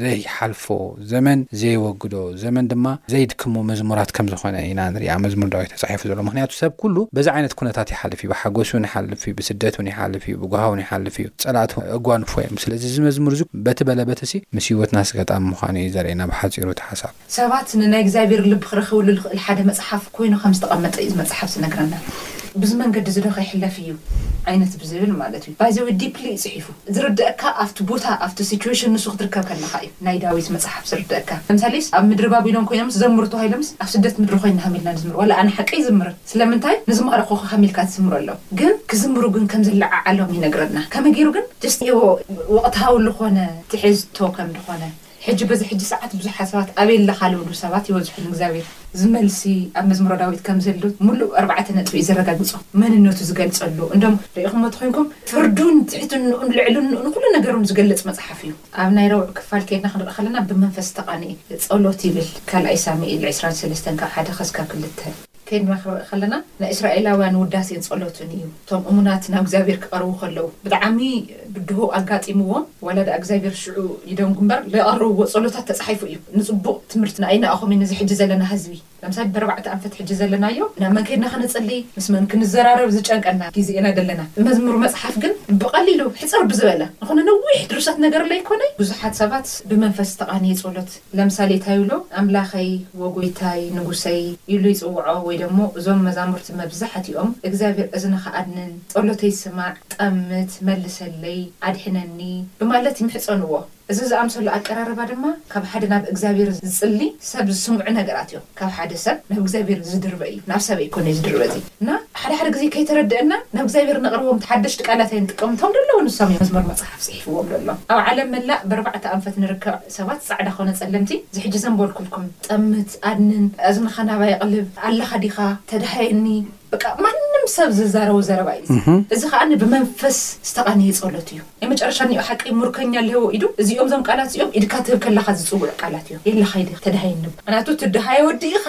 ዘይሓልፎ ዘመን ዘየወግዶ ዘመን ድማ ዘዩድክሞ መዝሙራት ከም ዝኾነ ኢና ንርኢ ኣብ መዝሙር ዳዊት ተጻሒፉ ዘሎ ምኽንያቱ ሰብ ኩሉ በዚ ዓይነት ኩነታት ይሓልፍ እዩ ብሓጎስ ውን ይሓልፍ እዩ ብስደት ውን ይሓልፍ እዩ ብጉሃ ውን ይሓልፍ እዩ ጸላእቱ ውን የጓንፎ እዮም ስለዚ እዚ መዝሙር እዚ በቲ በለ በትሲ ምስ ሂወትና ስገጣም ምዃኑ እዩ ዘርእየና ብሓጺሩ እቲ ሓሳብ ሰባት ንናይ እግዚኣብሔር ልቢ ክረኽብሉ ልኽእል ሓደ መጽሓፍ ኮይኑ ከም ዝተቐመጠ እዩ እዚ መጽሓፍ ዝነግረና። ብዚ መንገዲ እዚ ዶ ከይሕለፍ እዩ ዓይነት ብዝብል ማለት እዩ by the way deeply እዩ ጽሒፉ። ዝርደኣካ ኣብቲ ቦታ ኣብቲ situation ንሱ ክትርከብ ከለኻ እዩ ናይ ዳዊት መጽሓፍ ዝርደኣካ። ለምሳሌ ኣብ ምድሪ ባቢሎን ኮይኖምስ ዘምሩ ተባሂሎምስ ኣብ ስደት ምድሪ ኮይንና ሃም ኢልና ንዝምር ዋላ ኣነ ሓቀይ ይዝምርን ስለምንታይ ምዝማር እኮ ሃም ኢልካ ትዝምረሎም ግን ክዝምሩ ግን ከም ዝለዓዓሎም ይነግረና ከመይ ጌሩ ግን just ወቕታዊ ልኾነ ትሕዝቶ ከም ልኾነ ሕጂ በዚ ሕጂ ሰዓት ብዙሓት ሰባት ኣበይ ኣለኻ ልብሉ ሰባት ይበዝሑ ንእግዚኣብሔር። እዚ መልሲ ኣብ መዝሙረ ዳዊት ከም ዘሎ ምሉእ ኣርባዕተ ነጥቢ እዩ ዘረጋግጾ መንነቱ ዝገልጸሉ እንደሞ ርኢኹሞ ተኾይንኩም ፍርዱን ትሕትንኡን ልዕልንኡን ኩሉ ነገሩን ዝገልጽ መጽሓፍ እዩ። ኣብ ናይ ረቡዕ ክፋል ኬድና ክንርኢ ከለና ብመንፈስ ዝተቓንኤ ጸሎት ይብል ካልኣይ ሳሙኤል ዕስራን ሰለስተን ካብ ሓደ ከስካብ ክልተ። ኬድና ክንርኢ ከለና ናይ እስራኤላውያን ውዳሴን ጸሎትን እዩ እቶም እሙናት ናብ እግዚኣብሄር ክቐርቡ ከለዉ ብጣዓሚ ብድሆ ኣጋጢምዎም ዋላ ድኣ እግዚኣብሄር ሽዑ ይደንጉ እምበር ለቀረብዎ ጸሎታት ተጻሒፉ እዩ ንጽቡቕ ትምህርቲ ንኣይናኣኹም እዩ ነዚ ሕጂ ዘለና ህዝቢ ለምሳሌ በርባዕተ ኣንፈት ሕጂ ዘለናዮ ናብ መን ኬድና ክንጽሊ ምስ መን ክንዘራረብ ዝጨንቀና ጊዜ ኢና ደለና መዝሙር መጽሓፍ ግን ብቐሊሉ ሕጽር ብዝበለ ንኹነ ነዊሕ ድርሰት ነገር ለይኮነይ ብዙሓት ሰባት ብመንፈስ ዝተቓነየ ጸሎት ለምሳሌ ታይ ይብሎ ኣምላኸይ ወጎይታይ ንጉሰይ ኢሉ ይፅውዖ ወይ ደሞ እዞም መዛሙርቲ መብዛሕቲኦም እግዚኣብሔር እዝንኻ ኣድንን ፀሎተይ ስማዕ ጠምት መልሰለይ ኣድሕነኒ ብማለት ይምሕፀንዎ እዚ ዝኣምሰሉ ኣቀራርባ ድማ ካብ ሓደ ናብ እግዚኣብሔር ዝፅሊ ሰብ ዝስምዑ ነገራት እዮ። ካብ ሓደ ሰብ ናብ እግዚኣብሔር ዝድርበ እዩ ናብ ሰብ ኣይኮነይ ዝድርበ እዚ እና ሓደ ሓደ ግዜ ከይተረደእና ናብ እግዚኣብሔር ነቅርቦም ተሓደሽቲ ቃላት ኣይንጥቀም እቶም ደለዉ ንሶም እዮም መዝሙር መጽሓፍ ጽሒፍዎም ደሎ ኣብ ዓለም መላእ በርባዕተ ኣንፈት ንርከብ ሰባት ጻዕዳ ኮነ ጸለምቲ ዝሕጂ ዘንበልኩልኩም ጠምት ኣድንን ኣዝንኻ ናባይ ኣቅልብ ኣለኻ ዲኻ ተዳሃየኒ በቃ ማንም ሰብ ዝዛረቦ ዘረባ እዩ እዚ እዚ ከኣ ብመንፈስ ዝተቃነየ ጸሎት እዩ ናይ መጨረሻ ኒኦ ሓቀይ ሙርከኛ ሌዎ ኢዱ እዚኦም እዞም ቃላት እዚኦም ኢድካ ትህብ ከለካ ዝጽውዑ ቃላት እዮም የለ ከይዲ ተዳሃየኒ እባ ምክንያቱ ትዳሃየ ወዲኢካ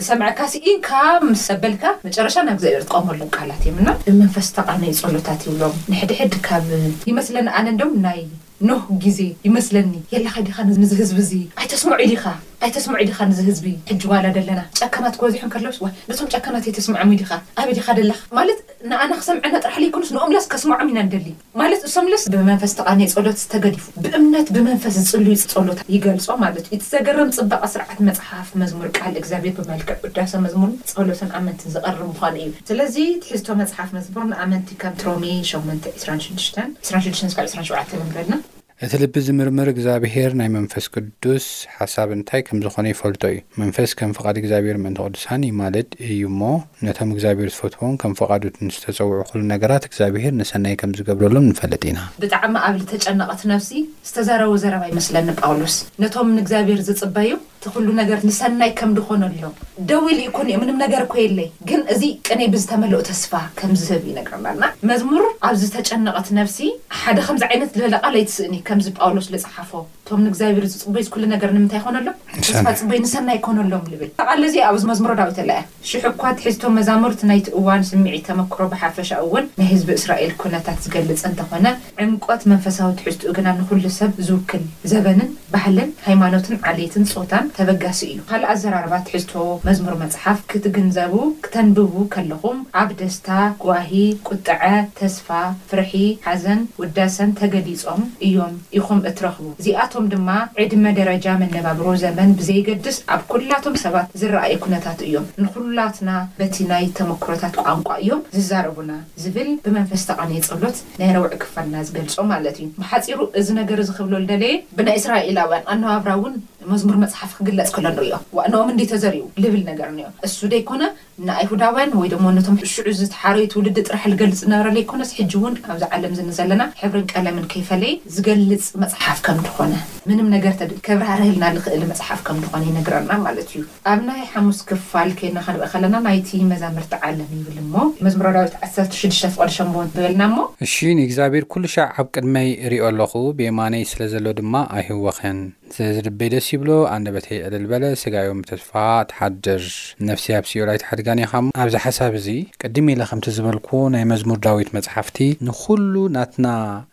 ዝሰምዐካ ሲኢንካ ምስ ኣበልካ መጨረሻ ናብ እግዚኣብሔር ትቆመሎም ቃላት እዮም እና ብመንፈስ ዝተቃነዩ ጸሎታት ይብሎም ንሕድሕድ ካብ ይመስለኒ ኣነ እንደውም ናይ ኖህ ግዜ ይመስለኒ የለኻ ዲኻ ንዚ ህዝቢ እዚ ኣይተስምዑ ዲኻ ኣይተስምዑ ዲኻ ንዚ ህዝቢ ሕጂ ዋላ ደለና ጨካናት ክበዝሑ እንከለውስ ዋይ ነቶም ጨካናት ኣይተስምዖምይ ዲኻ ኣበይ ዲኻ ደለኻ ማለት ንኣና ክሰምዐና ጥራሕ ለይኮኑስ ንኦምለስ ከስምዖም ኢና ንደሊ ማለት እሶምለስ ብመንፈስ ዝተቃነየ ጸሎት ዝተገዲፉ ብእምነት ብመንፈስ ዝጽልዩ ጸሎት ይገልጾ ማለት እዩ እቲ ዘገርም ጽባቀ ስርዓት መጽሓፍ መዝሙር ቃል እግዚኣብሔር ብመልክዕ ውዳሰ መዝሙርን ጸሎትን ኣመንትን ዝቀርብ ምዃኑ እዩ ስለዚ ትሕዝቶ መጽሓፍ መዝሙር ንኣመንቲ ከምቲ ሮሜ ሸሞንተ ዕስራን ሽዱሽተን፣ ዕስራን ሽዱሽተን እስካብ ዕስራን ሸውዓተን ልምረድና። እቲ ልቢ ዝምርምር እግዚኣብሄር ናይ መንፈስ ቅዱስ ሓሳብ እንታይ ከም ዝኾነ ይፈልጦ እዩ። መንፈስ ከም ፍቓድ እግዚኣብሄር ምእንቲ ቅዱሳን ይማልድ እዩ እሞ ነቶም እግዚኣብሄር ዝፈትዎም ከም ፍቓዱ እቲ ንዝተጸውዑ ኩሉ ነገራት እግዚኣብሄር ንሰናይ ከም ዝገብረሎም ንፈልጥ ኢና። ብጣዕሚ ኣብ ልተጨነቐት ነፍሲ ዝተዛረቦ ዘረባ ይመስለኒ ጳውሎስ ነቶም ንእግዚኣብሄር ዝጽበዩ እቲ ኩሉ ነገር ንሰናይ ከም ድኾነሎም ደው ኢሉ እኮ ምንም ነገር እኮ የለይ ግን እዚ ቅኔ ብዝተመልኦ ተስፋ ከም ዝህብ ይነግረና እና መዝሙር ኣብ ዝተጨነቐት ነብሲ ሓደ ከምዚ ዓይነት ዝበለ ቃል ኣይትስእኒ ከምዚ ጳውሎስ ልጽሓፎ እቶም ንእግዚኣብሔር ዝጽበዩስ ኩሉ ነገር ንምንታይ ይኾነሎም ተስፋ ጽበዩ ንሰናይ ይኮነሎም ልብል እታ ቃል እዚኣ ኣብ መዝሙረ ዳዊት ኣላ እያ ሽሕ እኳ ትሕዝቶ መዛሙርት ናይቲ እዋን ስምዒት ተመክሮ ብሓፈሻኡ እውን ናይ ህዝቢ እስራኤል ኩነታት ዝገልጽ እንተኾነ ዕምቆት መንፈሳዊ ትሕዝትኡ ግና ንኹሉ ሰብ ዝውክል ዘበንን ባህልን ሃይማኖትን ዓሌትን ጾታን ተበጋሲ እዩ። ብኻልእ ኣዘራርባ ትሕዝቶ መዝሙር መጽሓፍ ክትግንዘቡ ክተንብቡ ከለኹም ኣብ ደስታ፣ ጓሂ፣ ቁጥዐ፣ ተስፋ፣ ፍርሒ፣ ሓዘን፣ ውዳሰን ተገሊጾም እዮም። ኢኹም እትረኽቡ። እዚኣቶም ድማ ዕድመ፣ ደረጃ መነባብሮ፣ ዘመን ብዘየገድስ ኣብ ኩላቶም ሰባት ዝረኣዩ ኩነታት እዮም። ንኹላትና በቲ ናይ ተመክሮታት ቋንቋ እዮም ዝዛረቡና ዝብል ብመንፈስ ዝተቓነየ ጸሎት ናይ ረቡዕ ክፋልና ዝገልጾ ማለት እዩ። ብሓጺሩ እዚ ነገር እዚ ክብሎ ዝደለየ ብናይ እስራኤላውያን ኣነባብራ እውን መዝሙር መጽሓፍ ክግለጽ ከሎ ንርእዮ። ዋእ ንኦም እንድዩ ተዘሪኡ ልብል ነገር እንዮ። እሱ ደይኮነ ንኣይሁዳውያን ወይ ደሞ ነቶም ሽዑ ዝተሓረዩ ትውልዲ ጥራሕ ልገልጽ ዝነበረ ለይኮነስ ሕጂ ውን ኣብዚ ዓለም እዚ ንዘለና ሕብርን ቀለምን ከይፈለየ ዝገልጽ መጽሓፍ ከም ድኾነ ምንም ነገር ተብል ከብራህርህልና ልኽእል መጽሓፍ ከም ድኾነ ይነግረና ማለት እዩ። ኣብ ናይ ሓሙስ ክፋል ከይድና ክንርኢ ከለና ናይቲ መዛምርቲ ዓለም ይብል እሞ መዝሙረ ዳዊት ዓሰርተ ሽዱሽተ ፍቕዲ ሸሞንት በልና እሞ። እሺ ንእግዚኣብሔር ኩሉሻዕ ኣብ ቅድመይ እሪኦ ኣለኹ ብየማነይ ስለዘሎ ድማ ኣይህወኽን። ስለዚ ልበይ ደስ ይብሎ ኣንደበተይ ዕልል በለ ስጋይ ውን ብተስፋ ትሓድር ነፍሰይ ኣብ ሲኦል ኣይትሓድጋን ኢኻ እሞ ኣብዚ ሓሳብ እዚ ቅድም ኢለ ከምቲ ዝበልክዎ ናይ መዝሙር ዳዊት መጽሓፍቲ ንኹሉ ናትና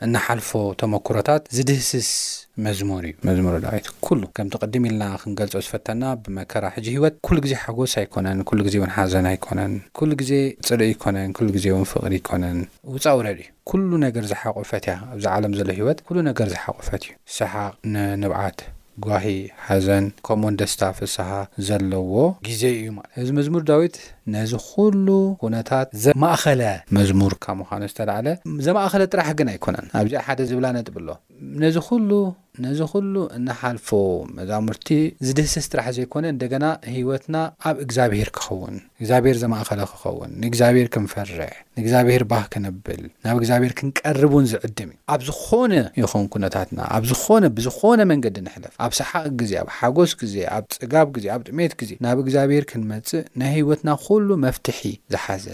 እንሓልፎ ተመኩሮታት ዝድህስስ መዝሙር እዩ መዝሙረ ዳዊት ኩሉ ከምቲ ቅድም ኢልና ክንገልጾ ዝፈተና ብመከራ ሕጂ ሂወት ኩሉ ግዜ ሓጎስ ኣይኮነን ኩሉ ግዜ ውን ሓዘን ኣይኮነን ኩሉ ግዜ ጽልኢ ኣይኮነን ኩሉ ግዜ ውን ፍቅሪ ኣይኮነን ውጻ ውረድ እዩ። ኩሉ ነገር ዝሓቆፈት እያ ኣብዛ ዓለም ዘሎ ሂወት ኩሉ ነገር ዝሓቆፈት እዩ ሰሓቅ ን ንብዓት ጓሂ ሓዘን ከምኡውን ደስታ ፍስሃ ዘለዎ ግዜ እዩ ማለት እዚ መዝሙር ዳዊት ነዚ ኩሉ ኩነታት ዘማእከለ መዝሙር ካብ ምዃኑ ዝተላዕለ ዘማእከለ ጥራሕ ግን ኣይኮነን ኣብዚኣ ሓደ ዝብላ ነጥቢ ኣሎ ነዚ ኩሉ ነዚ ኩሉ እንሓልፎ መዛሙርቲ ዝድህስስ ጥራሕ ዘይኮነ እንደገና ህይወትና ኣብ እግዝኣብሄር ክኸውን እግዝኣብሄር ዘማእኸለ ክኸውን ንእግዝኣብሄር ክንፈርሕ ንእግዝኣብሄር ባህ ክነብል ናብ እግዝኣብሄር ክንቀርብ ውን ዝዕድም እዩ። ኣብ ዝኾነ ይኹን ኩነታትና ኣብ ዝኾነ ብዝኾነ መንገዲ ንሕለፍ ኣብ ሰሓቕ ግዜ ኣብ ሓጎስ ግዜ ኣብ ጽጋብ ግዜ ኣብ ጥሜት ግዜ ናብ እግዝኣብሄር ክንመጽእ ናይ ህይወትና ኩሉ መፍትሒ ዝሓዘ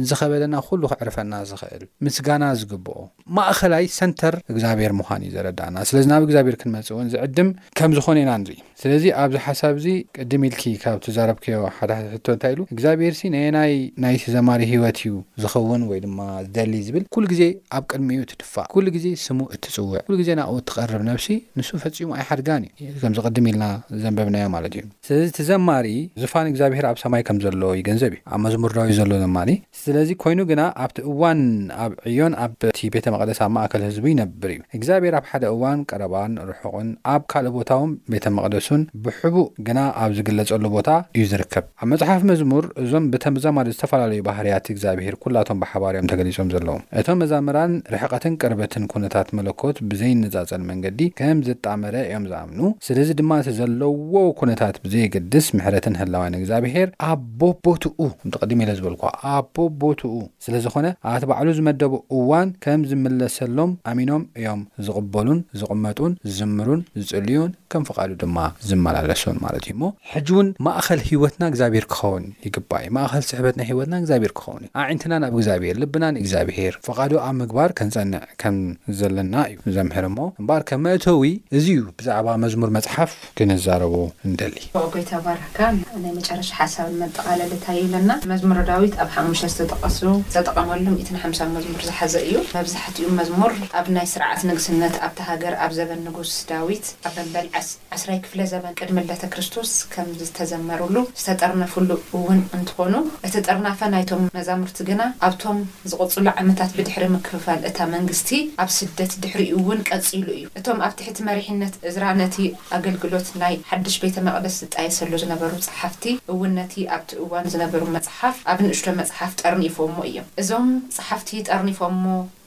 ንዝኸበደና ኩሉ ከዕርፈና ዝኽእል ምስጋና ዝግብኦ ማእኸላይ፣ ሰንተር፣ እግዝኣብሄር ምዃኑ እዩ ዘረድኣና። ስለዚ ናብ እግዝኣብሄር ክንመጽእ እውን ዝዕድም ከም ዝኾነ ኢና ንርኢ። ስለዚ ኣብዚ ሓሳብ እዚ ቅድም ኢልኪ ካብ ትዛረብክዮ ሓደ ሕቶ እንታይ ኢሉ እግዝኣብሄርሲ ነየናይ ናይቲ ዘማሪ ህይወት እዩ ዝኸውን ወይ ድማ ዝደሊ ዝብል ኩሉ ግዜ ኣብ ቅድሚኡ እትድፋእ ኩሉ ግዜ ስሙ እትጽውዕ ኩሉ ግዜ ናብኡ እትቐርብ ነብሲ ንሱ ፈጺሙ ኣይሓድጋን እዩ ከምዚ ቅድም ኢልና ዘንበብናዮ ማለት እዩ። ስለዚ እቲ ዘማሪ ዝፋን እግዝኣብሄር ኣብ ሰማይ ከም ዘሎ ይገንዘብ እዩ። ኣብ መዝሙር ዳዊት ዘሎ ዘማሪ ስለዚ ኰይኑ ግና፣ ኣብቲ እዋን ኣብ ዕዮን ኣብቲ ቤተ መቕደስ ኣብ ማእከል ህዝቡ ይነብር እዩ። እግዚኣብሔር ኣብ ሓደ እዋን ቀረባን ርሑቕን፣ ኣብ ካልእ ቦታውን ቤተ መቕደሱን ብሕቡእ ግና ኣብ ዝግለጸሉ ቦታ እዩ ዝርከብ። ኣብ መጽሓፍ መዝሙር እዞም ብተምዛማዲ ዝተፈላለዩ ባህርያት እግዚኣብሔር ኵላቶም ብሓባር እዮም ተገሊጾም ዘለዉ። እቶም መዛምራን ርሕቐትን ቅርበትን ኵነታት መለኮት ብዘይነጻጸል መንገዲ ከም ዘጣመረ እዮም ዝኣምኑ። ስለዚ ድማ እቲ ዘለዎ ኵነታት ብዘየገድስ ምሕረትን ህላዌን እግዚኣብሔር ኣብ ቦቦትኡ ከምቲ ቅድም ኢለ ዝበልኩ ኣብ ቦቦትኡ ስለዝኾነ ኣብቲ ባዕሉ ዝመደቦ እዋን ከም ዝምለሰሎም ኣሚኖም እዮም ዝቕበሉን ዝቕመጡን ዝዝምሩን ዝጽልዩን ከም ፍቓዱ ድማ ዝመላለሱን ማለት እዩ እሞ ሕጂ ውን ማእኸል ህይወትና እግዚኣብሄር ክኸውን ይግባእ እዩ ማእኸል ስሕበት ናይ ህይወትና እግዚኣብሄር ክኸውን እዩ ኣዒንትና ናብ እግዚኣብሄር ልብና ንእግዚኣብሄር ፍቓዱ ኣብ ምግባር ከንጸንዕ ከም ዘለና እዩ ዘምህር እሞ እምበኣር ከም መእተዊ እዚ እዩ ብዛዕባ መዝሙር መጽሓፍ ክንዛረቦ ንደሊ። ኣቦይ ተባረከ ናይ መጨረሻ ሓሳብ ንመጠቃለሊ እንታይ ይብለና መዝሙረ ዳዊት ኣብ ሓሙሽተ ዝተጠቀሱ ዝተጠቀመሉ ሚእትን ሓምሳን መዝሙር ዝሓዘ እዩ መብዛሕቲኡ መዝሙር ኣብ ናይ ስርዓት ንግስነት ኣብታ ሃገር ኣብ ዘበን ንጉስ ዳዊት ኣብ መበል ዓስራይ ክፍለ ዘበን ቅድሚ ልደተ ክርስቶስ ከም ዝተዘመሩሉ ዝተጠርነፉሉ እውን እንትኾኑ እቲ ጥርናፈ ናይቶም መዛሙርቲ ግና ኣብቶም ዝቅፅሉ ዓመታት ብድሕሪ ምክፍፋል እታ መንግስቲ ኣብ ስደት ድሕሪኡ እውን ቀፂሉ እዩ። እቶም ኣብ ትሕቲ መሪሕነት እዝራ ነቲ ኣገልግሎት ናይ ሓድሽ ቤተ መቕደስ ዝጣየሰሉ ዝነበሩ ጸሓፍቲ እውን ነቲ ኣብቲ እዋን ዝነበሩ መጽሓፍ ኣብ ንእሽቶ መጽሓፍ ጠርኒፎሞ ኢዮም። እዞም ጸሓፍቲ ጠርኒፎሞ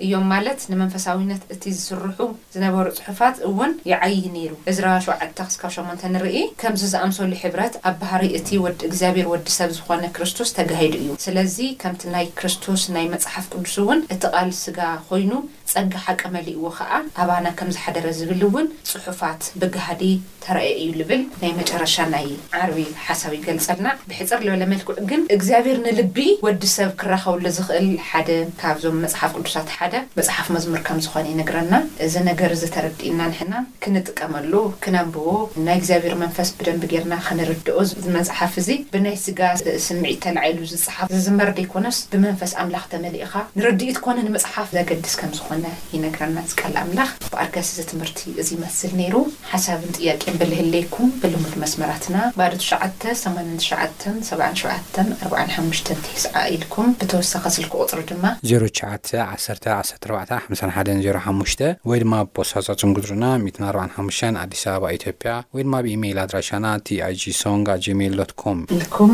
ኢዮም ማለት ንመንፈሳዊነት እቲ ዝስርሑ ዝነበሩ ጽሑፋት እውን ይዓዪ ነይሩ። እዝራ ሸውዓተ ክስካብ ሸሞንተ ንርኢ። ከምዚ ዝኣምሰሉ ሕብረት ኣብ ባህርይ እቲ ወዲ እግዚኣብሔር ወዲ ሰብ ዝኾነ ክርስቶስ ተጋሂዱ ኢዩ። ስለዚ ከምቲ ናይ ክርስቶስ ናይ መጽሓፍ ቅዱስ እውን እቲ ቃል ስጋ ኮይኑ ጸጋ ሓቂ መሊእዎ ከኣ ኣባና ከም ዝሓደረ ዝብል እውን ጽሑፋት ብጋህዲ ተራእየ እዩ ልብል ናይ መጨረሻ ናይ ዓርቢ ሓሳብ ይገልጸልና። ብሕጽር ልበለ መልክዑ ግን እግዚኣብሔር ንልቢ ወዲ ሰብ ክራኸበሉ ዝኽእል ሓደ ካብዞም መጽሓፍ ቅዱሳት ሓደ መጽሓፍ መዝሙር ከም ዝኾነ ይነግረና። እዚ ነገር እዚ ተረዲእና ንሕና ክንጥቀመሉ ክነንብቦ ናይ እግዚኣብሔር መንፈስ ብደንቢ ጌርና ክንርድኦ እዚ መጽሓፍ እዚ ብናይ ስጋ ስምዒት ተላዒሉ መጽሓፍ ዝዝመር ደይኮነስ ብመንፈስ ኣምላኽ ተመሊእኻ ንርድኢት ኮነ ንምጽሓፍ ዘገድስ ከም ዝኾነ ይነግረና እዚ ቃል ኣምላኽ። እምበኣርከስ እዚ ትምህርቲ እዚ ይመስል ነይሩ። ሓሳብን ጥያቄን በልህለይኩም ብልሙድ መስመራትና ባዶ ትሽዓተ፣ ሰማንያን ትሽዓተን፣ ሰብዓን ሸውዓተን፣ ኣርብዓን ሓሙሽተን ቴስዓ ኢልኩም ብተወሳኺ ስልኪ ቁጽሪ ድማ። ዜሮ ትሽዓተ፣ ዓሰርተ፣ ዓሰርተ ኣርባዕተ፣ ሓምሳን ሓደን፣ ዜሮ ሓሙሽተ ወይ ድማ ብፖስታ ሳጹን ቁጽርና ሚእትን ኣርብዓን ሓሙሽተን ኣዲስ ኣበባ ኢትዮጵያ ወይ ድማ ብኢመይል ኣድራሻና TIGsong@gmail.com። ኢልኩም